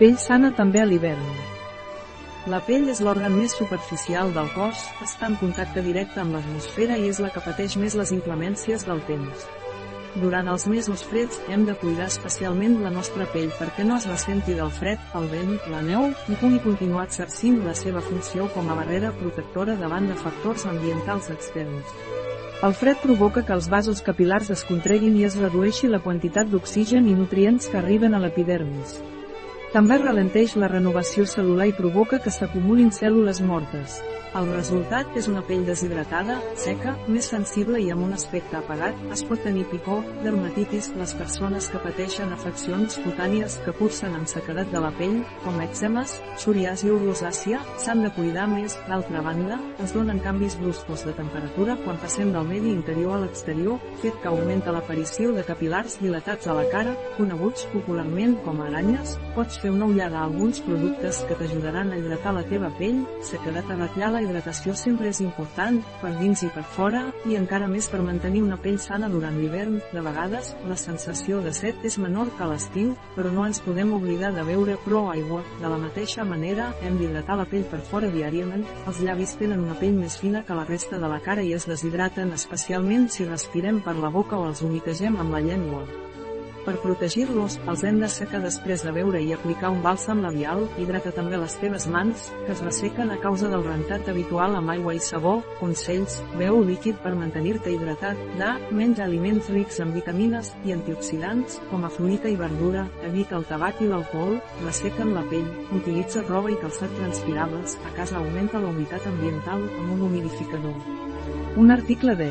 Pell sana també a l'hivern. La pell és l'òrgan més superficial del cos, està en contacte directe amb l'atmosfera i és la que pateix més les inclemències del temps. Durant els mesos freds hem de cuidar especialment la nostra pell perquè no es ressenti del fred, el vent, la neu i pugui continuar exercint la seva funció com a barrera protectora davant de factors ambientals externs. El fred provoca que els vasos capilars es contreguin i es redueixi la quantitat d'oxigen i nutrients que arriben a l'epidermis. També ralenteix la renovació cel·lular i provoca que s'acumulin cèl·lules mortes. El resultat és una pell deshidratada, seca, més sensible i amb un aspecte apagat, es pot tenir picor, dermatitis, les persones que pateixen afeccions cutànies que cursen amb sequedat de la pell, com eczemes, psoriasi o rosàcia, s'han de cuidar més, d'altra banda, es donen canvis bruscos de temperatura quan passem del medi interior a l'exterior, fet que augmenta l'aparició de capilars dilatats a la cara, coneguts popularment com a aranyes, pots fer una ullada a alguns productes que t'ajudaran a hidratar la teva pell, sequedat a ratllar la hidratació sempre és important, per dins i per fora, i encara més per mantenir una pell sana durant l'hivern. De vegades, la sensació de set és menor que l'estiu, però no ens podem oblidar de beure prou aigua. De la mateixa manera, hem d'hidratar la pell per fora diàriament. Els llavis tenen una pell més fina que la resta de la cara i es deshidraten especialment si respirem per la boca o els humitegem amb la llengua. Per protegir-los, els hem de secar després de beure i aplicar un bàlsam labial, hidrata també les teves mans, que es ressequen a causa del rentat habitual amb aigua i sabó, consells, beu líquid per mantenir-te hidratat, da, menja aliments rics en vitamines i antioxidants, com a fruita i verdura, evita el tabac i l'alcohol, ressequen la pell, utilitza roba i calçat transpirables, a casa augmenta la humitat ambiental amb un humidificador. Un article de